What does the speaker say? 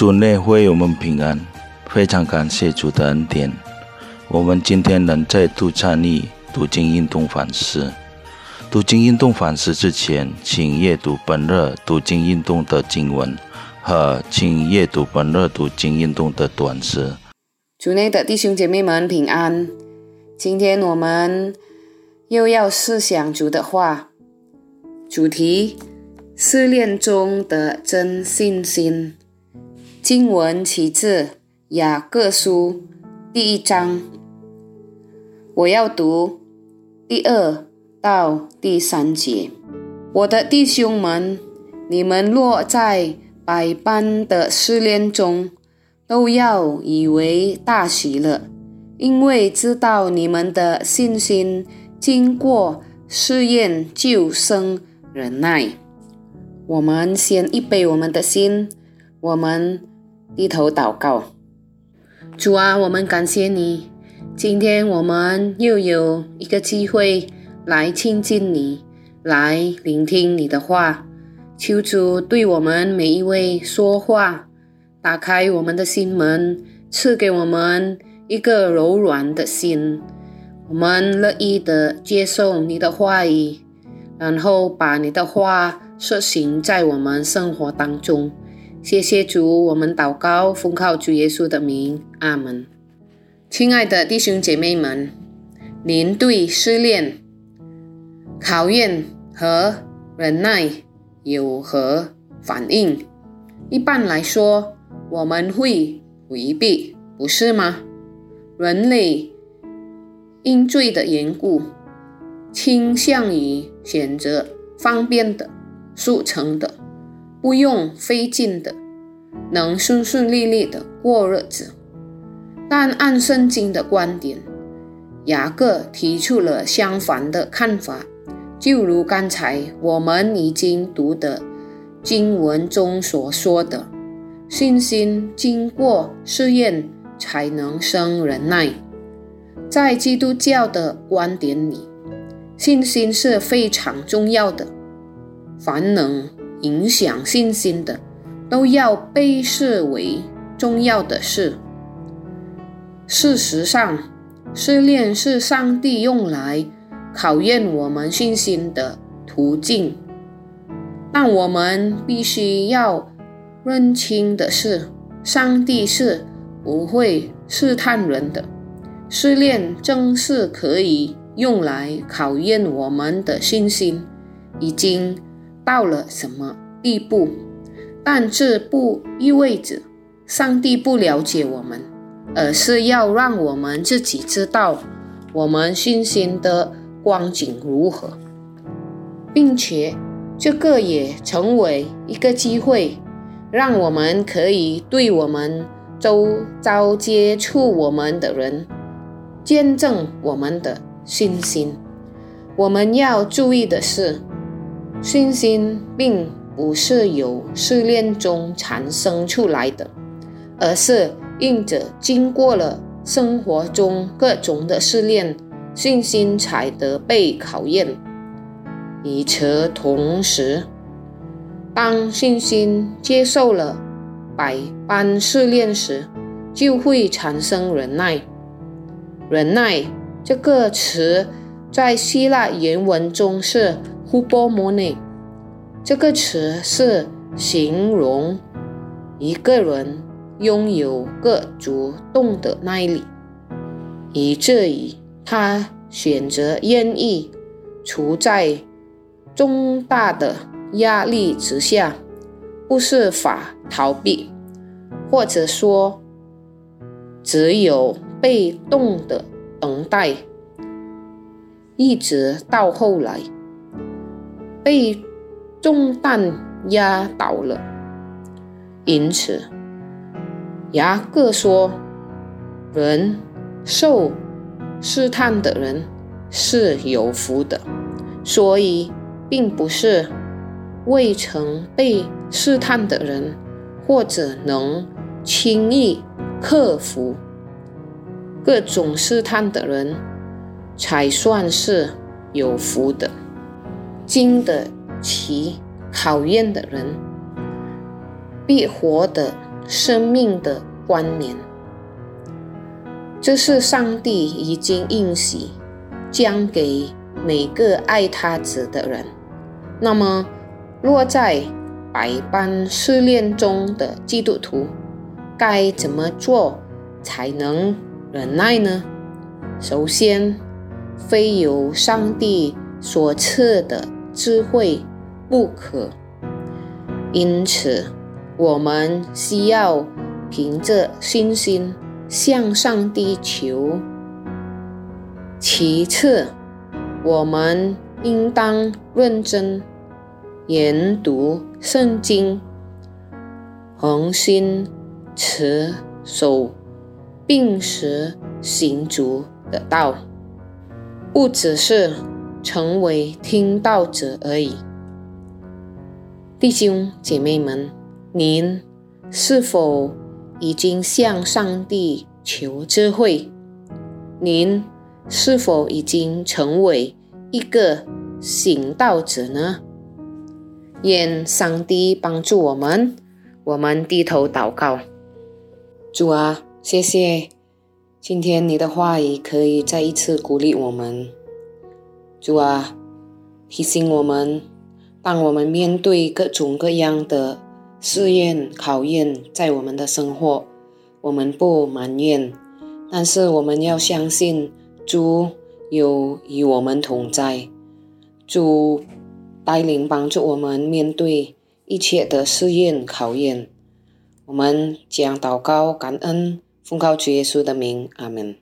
主内会我们平安，非常感谢主的恩典。我们今天能再度参与读经运动反思。读经运动反思之前，请阅读本日读经运动的经文和请阅读本日读经运动的短诗。主内的弟兄姐妹们平安。今天我们又要思想主的话，主题：试炼中的真信心。经文起自雅各书第一章，我要读第二。到第三节，我的弟兄们，你们落在百般的试炼中，都要以为大喜了，因为知道你们的信心经过试验，就生忍耐。我们先预备我们的心，我们低头祷告。主啊，我们感谢你，今天我们又有一个机会。来亲近你，来聆听你的话，求主对我们每一位说话，打开我们的心门，赐给我们一个柔软的心。我们乐意的接受你的话语，然后把你的话实行在我们生活当中。谢谢主，我们祷告奉靠主耶稣的名，阿门。亲爱的弟兄姐妹们，您对失恋？考验和忍耐有何反应？一般来说，我们会回避，不是吗？人类因罪的缘故，倾向于选择方便的、速成的、不用费劲的、能顺顺利利的过日子。但按圣经的观点，雅各提出了相反的看法。就如刚才我们已经读的经文中所说的，信心经过试验才能生忍耐。在基督教的观点里，信心是非常重要的。凡能影响信心的，都要被视为重要的事。事实上，试炼是上帝用来。考验我们信心的途径，但我们必须要认清的是，上帝是不会试探人的。试炼正是可以用来考验我们的信心已经到了什么地步，但这不意味着上帝不了解我们，而是要让我们自己知道我们信心的。光景如何，并且这个也成为一个机会，让我们可以对我们周遭接触我们的人见证我们的信心。我们要注意的是，信心并不是由试炼中产生出来的，而是因着经过了生活中各种的试炼。信心才得被考验。与此同时，当信心接受了百般试炼时，就会产生忍耐。忍耐这个词在希腊原文中是 “hupomone”，这个词是形容一个人拥有各主动的耐力，以至于。他选择愿意处在重大的压力之下，不是法逃避，或者说只有被动的等待，一直到后来被重担压倒了。因此，雅各说：“人受。”试探的人是有福的，所以并不是未曾被试探的人，或者能轻易克服各种试探的人，才算是有福的。经得起考验的人，必活得生命的关联。这是上帝已经应许将给每个爱他者的人。那么，落在百般试炼中的基督徒，该怎么做才能忍耐呢？首先，非有上帝所赐的智慧不可。因此，我们需要凭着信心向上帝求。其次，我们应当认真研读圣经，恒心持守，并实行足的道，不只是成为听道者而已。弟兄姐妹们，您是否已经向上帝求智慧？您是否已经成为一个行道者呢？愿上帝帮助我们。我们低头祷告，主啊，谢谢今天你的话语可以再一次鼓励我们。主啊，提醒我们。当我们面对各种各样的试验、考验，在我们的生活，我们不埋怨，但是我们要相信主有与我们同在，主带领帮助我们面对一切的试验、考验。我们将祷告、感恩，奉靠主耶稣的名，阿门。